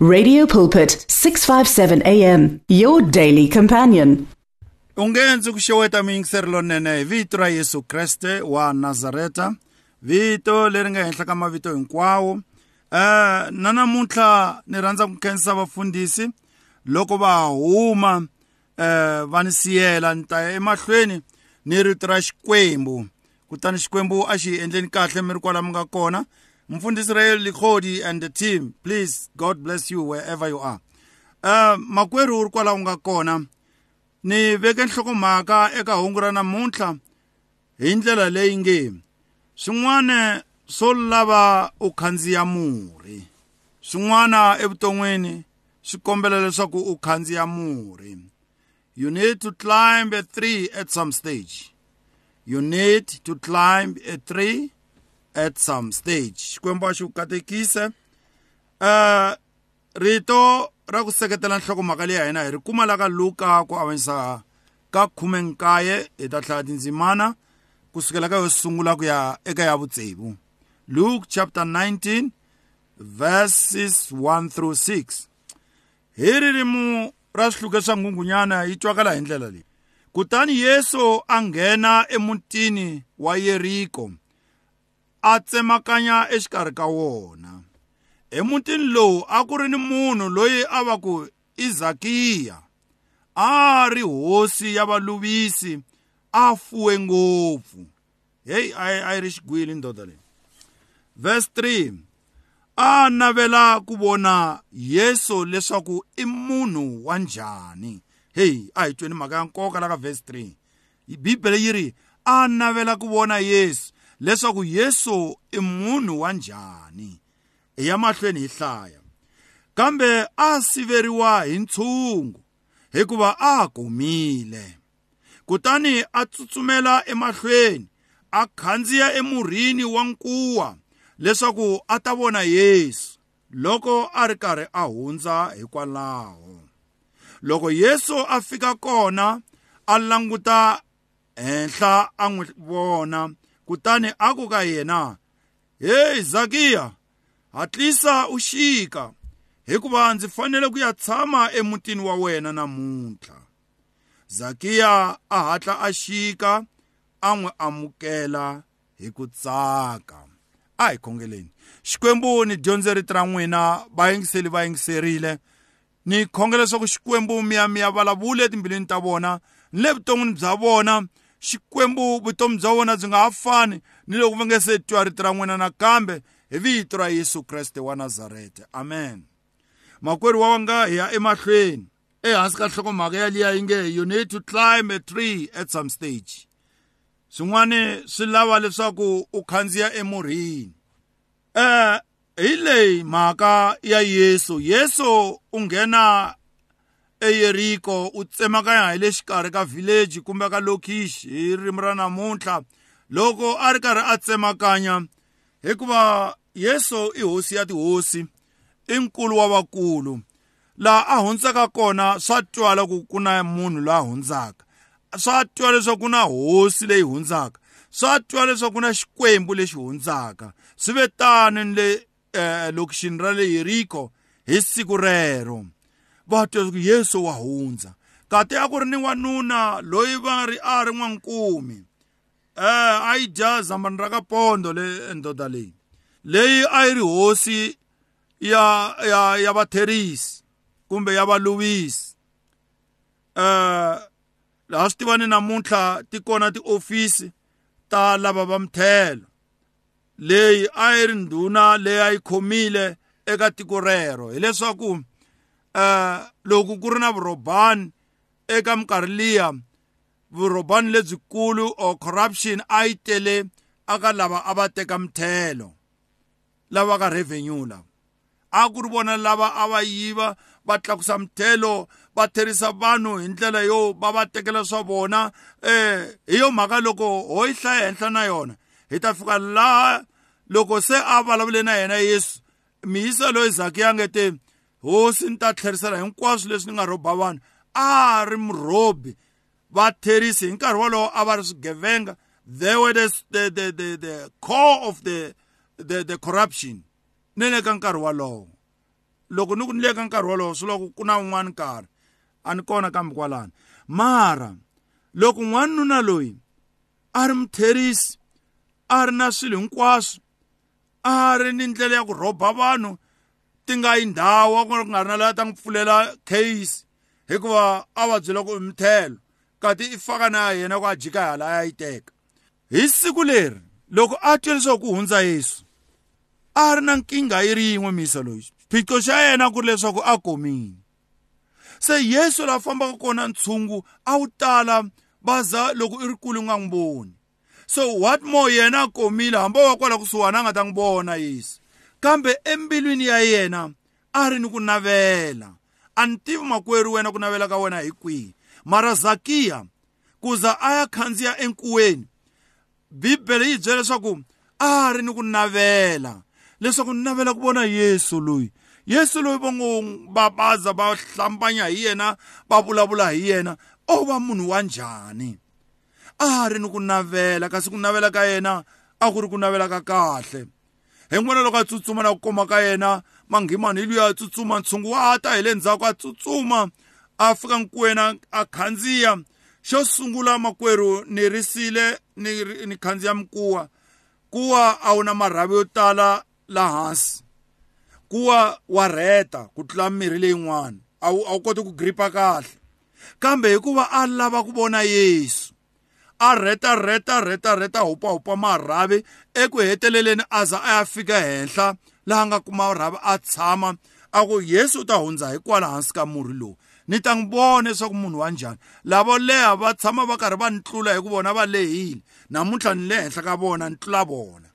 Radio Pulpit 657 AM your daily companion. ungenzi ku xeweta miyingiseri lonene hi vito ra yesu kreste wa nazareta. Vito leri nga henhla ka mavito hinkwawo. Um na namuntlha ni rhandza ku khensa vafundhisi loko va huma um va ni siyela ni ta ya emahlweni ni rito ra xikwembu. Kutani xikwembu a xi hi endleni kahle mi ri kwala mi nga kona. Mfundhisi rael likhodi and the team please god bless you wherever you are. Um makwerhu u ri kwala u nga kona ni veke nhlokomhaka eka hungu ra namuntlha hi ndlela leyi nge. Swin'wana swo lava u khandziya murhi. Swin'wana evuton'wini swi kombela leswaku u khandziya murhi. You need to climb a tree at some stage. You need to climb a tree at some stage. Xikwembu a xi ku katekise uh rito ra ku seketela nhlokomhaka leyi ya hina hi ri kuma la ka luka ku avanyisa ka khume nkaye hi ta hlaya tindzimana kusukela ka yo sungula ku ya eka ya vutsevu. Luke chapter 19 verses 1 through 6 hi ririmi ra swihluke swa nghungunyana yi twakala hi ndlela leyi. Kutani yesu a nghena emutini wa yeriko a tsemakanya exikarhi ka wona. Emutini lowu a ku ri ni munhu loyi a va ku i zakiya. A ri hosi ya valuvisi a fuwe ngopfu. Heyi a yi ri xigwili ndoda leyi. Verse 3 a navela ku vona yesu leswaku i munhu wa njhani. Heyi a hi tweni mhaka ya nkoka la ka verse 3 bibele yi ri a navela ku vona yesu. Leswaku yesu i munhu wa njhani hi ya mahlweni hi hlaya kambe a siveriwa hi ntshungu hikuva a kumile kutani a tsutsumela emahlweni a khandziya emurhini wa nkuwa leswaku a ta vona yesu. Loko a ri karhi a hundza hikwalaho. Loko yesu a fika kona a languta henhla a n'wi vona. Kutani a ku ka yena heyi zakiya hatlisa u xika hikuva ndzi fanele ku ya tshama emutini wa wena namuntlha. Zakiya a hatla a xika a n'wi amukela hi ku tsaka. A hi khongeleni. Xikwembu ni dyondze rito ra n'wina vayingiseli va yingiserile. Ni khongela leswaku xikwembu miyamiya vulavuli etimbilwini ta vona ni le vuton'wini bya vona. Xikwembu vutomi bya vona byi nga ha fani ni loko va nge se twa rito ra n'wina nakambe hi vito ra yesu kreste wa nazarete amen. Makwerhu wa wanga hi ya emahlweni. Ehansi ka nhlokomhaka yaliya yi nge you need to climb a tree at some stage. Swin'wana swi lava leswaku u khandziya emurhini. Eh hi leyi mhaka ya yesu yesu u nghena eyeriko u tsemakanya hi le xikarhi ka village kumbe ka lokhishi hi ririmi ra namuntlha loko a ri karhi a tsemakanya hikuva yesu i hosi ya tihosi i nkulu wa vakulu. Laha a hundzaka kona swa twala ku ku na munhu loyi a hundzaka. Swa twa leswaku ku na hosi leyi hundzaka. Swa twa leswaku ku na xikwembu lexi hundzaka. Swi ve tani ni le eh, lokixini ra le yeriko hi siku rero. Va twa leswaku yesu wa hundza. Kati a ku ri ni n'wanuna loyi va ri a ri n'wankumi. Eh a yi dya zambani ra ka pondo le ndoda leyi. Leyi a yi ri hosi ya ya ya vatherisi kumbe ya valuvisi eh laha swi tivani namuntlha ti kona tiofisi ta lava va mthelo leyi a yi ri ndhuna leyi a yi khomile eka tiko rero. Hileswaku loko ku ri na vurhobani eka minkarhi liya. Vurhobani lebyikulu or corruption a yi tele aka lava a va teka mthelo lava ka revenue lava a ku ri vona lava a va yiva va tlakusa mthelo va therisa vanhu hi ndlela yo va va tekela swa vona. Eh hi yo mhaka loko ho yi hlaya henhla na yona hi ta fika laha loko se a vulavule na yena yesu miyisa loyi zakiya nge te hosi ni ta tlherisela hinkwaswo leswi ni nga rhoba vanhu. A ri murhobi. Vatherisi hi nkarhi wolowo a va ri swigevenga. They were the, the, the, the, the core of the, the, the corruption. Ni le ka nkarhi wolowo. Loko ni ku ni le ka nkarhi wolowo swi loko ku na un'wana nkarhi. A ni kona kambe kwalano. Mara loko n'wanuna loyi a ri mutherisi a ri na swilo hinkwaswo a ri ni ndlela ya ku rhoba vanhu ti nga yi ndhawu ku nga ri na laha ta n'wi pfulela case. Hikuva a va byela ku i mithelo kati i faka na yena ku a jika hala a ya yi teka hi siku leri loko a twe leswaku ku hundza yesu a ri na nkingha yi ri yin'we misa loyi xiphiqo xa yena ku ri leswaku a komile se yesu laha fambaka kona ntshungu a wu tala baza loko i ri kule nga n'wi voni so what more yena a komile hambi wa kwala kusuhani a nga ta n'wi vona yesu. Kambe embilwini ya yena a ri ni ku navela. A ni tivi makwerhu wena ku navela ka wena hi kwihi. Mara zakiya ku za a ya khandziya enkuweni bibele yi byela leswaku a ri ni ku navela. Leswaku ni navela ku vona yesu loyi. Yesu loyi va ngo va baza va hlambanya hi yena va vulavula hi yena o va munhu wa njhani? A ri ni ku navela kasi ku navela ka yena a ku ri ku navela ka kahle. Hi n'wana loko a tsutsuma na ku koma ka yena manghimani hi luya a tsutsuma ntshungu wa ta hi le ndzhaku a tsutsuma a fika nkwena a khandziya. Xo sungula makwerhu ni risile ni, ni khandziya mikuwa kuwa a wu na marhavi yo tala laha hansi. Kuwa wa rheta ku tlula mirhi leyin'wana. A wu a wu koti ku gripa kahle. Kambe hikuva a lava ku vona yesu. A rheta rheta rheta rheta hupahupa marhavi eku heteleleni a za a ya fika henhla laha nga kuma rhavi a tshama a ku yesu u ta hundza hi kwala hansi ka murhi lowu ni ta n'wi vona leswaku munhu wa njhani lavo leha va tshama va karhi va ni tlula hi ku vona va lehile namuntlha ni le henhla ka vona ni tlula vona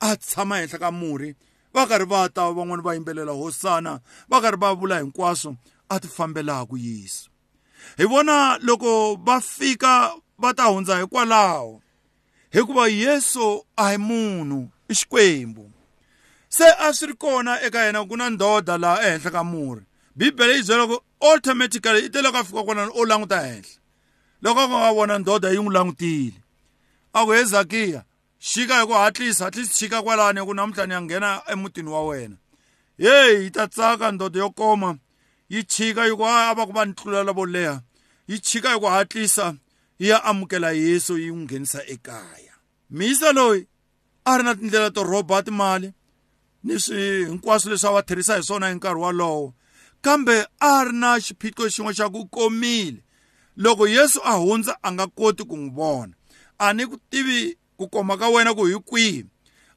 a tshama henhla ka murhi va karhi va ta van'wani va yimbelela hosana va karhi va vula hinkwaswo a ti fambelaku yesu. Hi vona loko va fika va ta hundza hikwalaho hikuva yesu a hi munhu i xikwembu. Se a swi ri kona eka yena ku na ndodha laha ehenhla ka murhi. Bibele yi byela ku automatically i te loko a fika kwalano o languta henhla loko a nga vona ndodha yi n'wi langutile. A ku he zakiya xika hi ku hatlisa hatlisa chika kwalani ku namuntlha ni ya nghena emutini wa wena. Yeyi yi ta tsaka ndodha yo koma yi chika yi ku a va ku va ni tlulela vo leha yi chika hi ku hatlisa ya amukela yesu yi n'wi nghenisa ekaya. Mhisa loyi a ri na tindlela to rhoba timali ni swi hinkwaswo leswi a va tirhisa hi swona hi nkarhi walowo kambe a ri na xiphiqo xin'we xa ku komile. Loko yesu a hundza a nga koti ku n'wi vona. A ni ku tivi ku koma ka wena ku hi kwihi?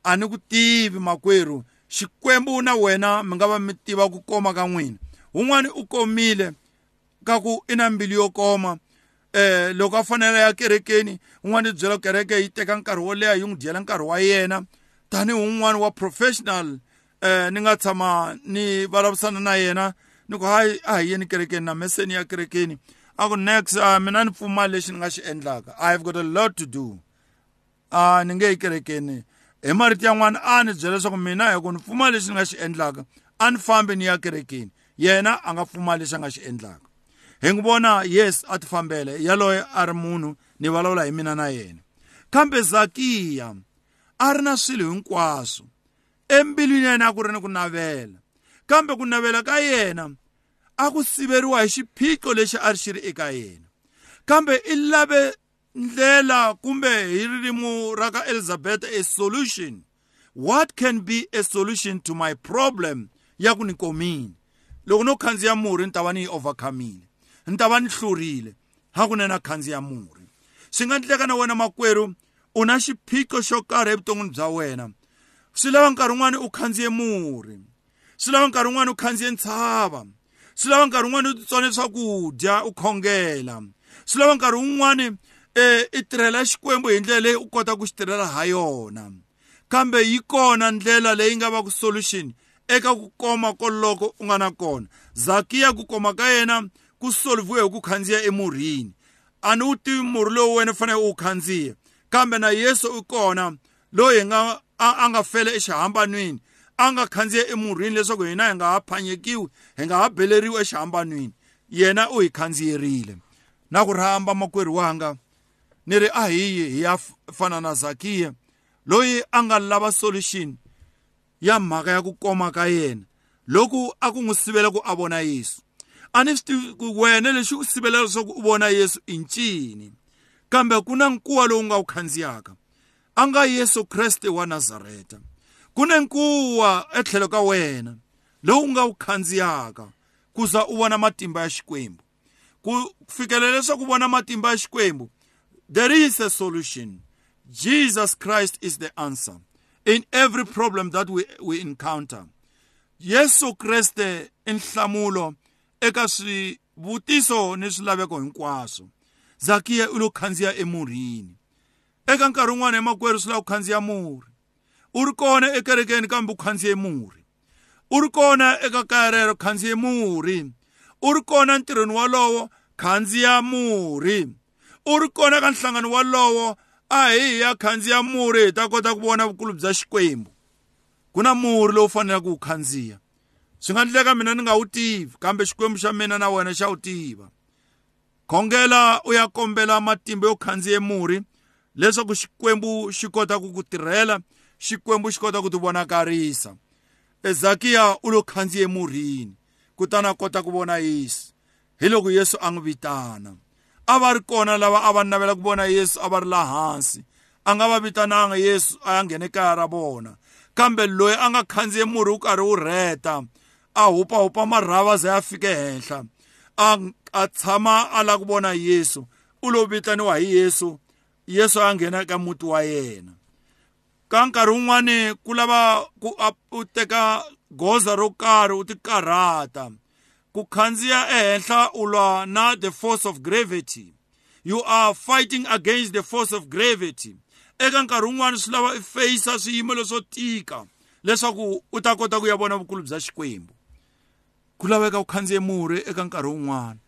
A ni ku tivi makwerhu xikwembu na wena mi nga va mi tiva ku koma ka n'wina. Wun'wani u komile ka ku i na mbilu yo koma. Eh loko a fanele ya kerekeni un'wana i byela kereke yi teka nkarhi wo leha yi n'wi dyela nkarhi wa yena. Tanihi un'wana wa professional eh ni nga tshama ni vulavurisana na yena ni ku hayi a hi yeni kerekeni na meseni ya kerekeni. A ku next uh, mina ni pfumali lexi ni nga xi endlaka. I have got a lot to do. A ni nge yi kerekeni. Hi marito yan'wana a ni byela leswaku mina hi ku ni pfumali lexi ni nga xi endlaka. A ni fambi ni ya kerekeni. Yena a nga pfumali lexi a nga xi endlaka. Hi n'wi vona yes a ti fambele yaloye a ri munhu ni vulavula hi mina na yena. Kambe zakiya a ri na swilo hinkwaswo. Embilwini ya yena a ku ri ni ku navela. Kambe ku navela ka yena a ku siveriwa hi xiphiqo lexi a ri xi ri eka yena. Kambe i lave ndlela kumbe hi ririmi ra ka elizabeth a solution. What can be a solution to my problem? Ya ku ni komile. Loko no khandziya murhi ni ta va ni yi overcomile ni ta va ni hlurile. Hakunene a khandziya murhi swi nga endleka na wena makwerhu u na xiphiqo xo karhi evuton'wini bya wena. Swi lava nkarhi wun'wani u khandziye murhi swi lava nkarhi wun'wani u khandziye ntshava. Swi lava nkarhi wun'wani u titsone swakudya u khongela. Swi lava nkarhi wun'wani um i tirhela xikwembu hi ndlela leyi u kota ku xi tirhela ha yona. Kambe yi kona ndlela leyi nga va ku solution eka ku koma koloko u nga na kona. Zakiya ku koma ka yena ku solviwe hi ku khandziya emurhini. A ni wu tivi murhi lowu wena u fanele u wu khandziya kambe na yesu u kona loyi nga a, a nga fela exihambanweni a nga khandziya emurhini leswaku hina hi nga ha phanyekiwi hi nga ha beleriwi exihambanweni yena u hi khandziyerile. Na ku rhamba makwerhu wanga ni ri a hi yi hi ya fana na zakiya loyi a nga lava solution ya mhaka ya ku koma ka yena. Loku a ku n'wi sivela ku a vona yesu. A ni swi tivi ku wena lexi ku sivela leswaku u vona yesu i ncini kambe ku na nkuwa lowu nga wu khandziyaka a nga yesu kreste wa nazareta ku na nkuwa etlhelo ka wena. Lowu nga wu khandziyaka ku za u vona matimba ya xikwembu ku fikelela leswaku vona matimba ya xikwembu there is a solution. Jesus christ is the answer in every problem that we, we encounter. Yesu kreste i nhlamulo eka swivutiso ni swilaveko hinkwaswo zakiya u lo khandziya emurhini. Eka nkarhi wun'wana emakwerhu swi lava ku khandziya murhi u ri kona ekerekeni kambe u khandziye murhi u ri kona eka kaya rero khandziye murhi u ri kona ntirhweni walowo khandziya murhi u ri kona ka nhlangano walowo a hi ya khandziya murhi hi ta kota ku vona vukulu bya xikwembu. Ku na murhi lowu faneleke wu khandziya swi nga endleka mina ni nga wu tivi kambe xikwembu xa mina na wena xa wu tiva khongela u ya kombela matimba yo khandziya murhi leswaku xikwembu xi kota ku ku tirhela xikwembu xi kota ku ti vonakarisa. Ezakiya u lo khandziye murhini kutani a kota ku vona yesu. Hi loko yesu a n'wi vitana. A va ri kona lava a va navela ku vona yesu a va ri laha hansi. A nga va vitananga yesu a ya nghene kaya ra vona. Kambe loyi a nga khandziye murhi wu karhi wu rheta a hupahupa marhava za ya fike henhla a a tshama a lava ku vona yesu. U lo vitaniwa hi yesu yesu a nghena eka muti wa yena ka nkarhi wun'wani ku lava ku u teka goza ro karhi u ti karhata. Ku khandziya ehenhla u lwa na the force of gravity. You are fighting against the force of gravity. Eka nkarhi wun'wani swi lava i feyisa swiyimo leswo tika leswaku u ta kota ku ya vona vukulu bya xikwembu. Ku laveka u khandziye murhi eka nkarhi wun'wana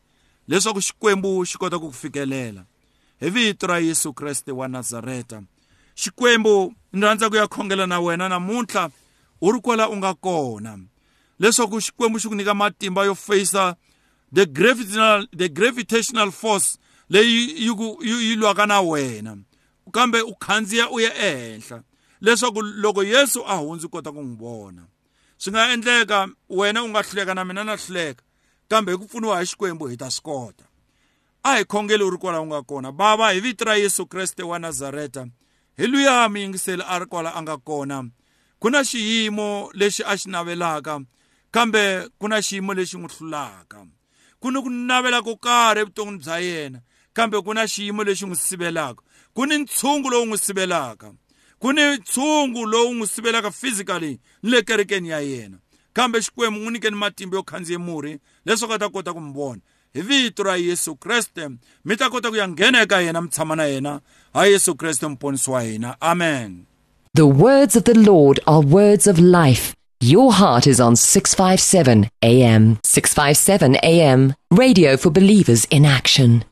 leswaku xikwembu xi kota ku ku fikelela hi vito ra yesu kreste wa nazareta. Xikwembu ni rhandza ku ya khongela na wena namuntlha u ri kwala u nga kona leswaku xikwembu xi ku nyika matimba yo feyisa the gravitational, the gravitational force leyi yi lwaka na wena. Kambe u khandziya u ya ehenhla leswaku loko yesu a hundzi kota ku n'wi vona swi nga endleka wena u nga hluleka na mina na hluleka kambe hi ku pfuniwa hi xikwembu hi ta swi kota a hi khongeli u ri kwala u nga kona bava hi vito ra yesu kreste wa nazareta hi luya miyingiseli a ri kwala a nga kona ku na xiyimo lexi a xi navelaka kambe ku na xiyimo lexi n'wi hlulaka ku ni ku navela ko karhi evuton'wini bya yena kambe ku na xiyimo lexi n'wi sivelaka ku ni ntshungu lowu n'wi sivelaka ku ni ntshungu lowu n'wi sivelaka physically ni le kerekeni ya yena kambe xikwembu n'wi nyikeni matimba yo khandziya murhi leswaku a ta kota ku mi vona hi vito ra yesu kreste mi ta kota ku ya nghena eka yena mi tshama na yena ha yesu kreste muponisi wa hina amen The words of the Lord are words of life. Your heart is on 657 AM. 657 AM. Radio for believers in action.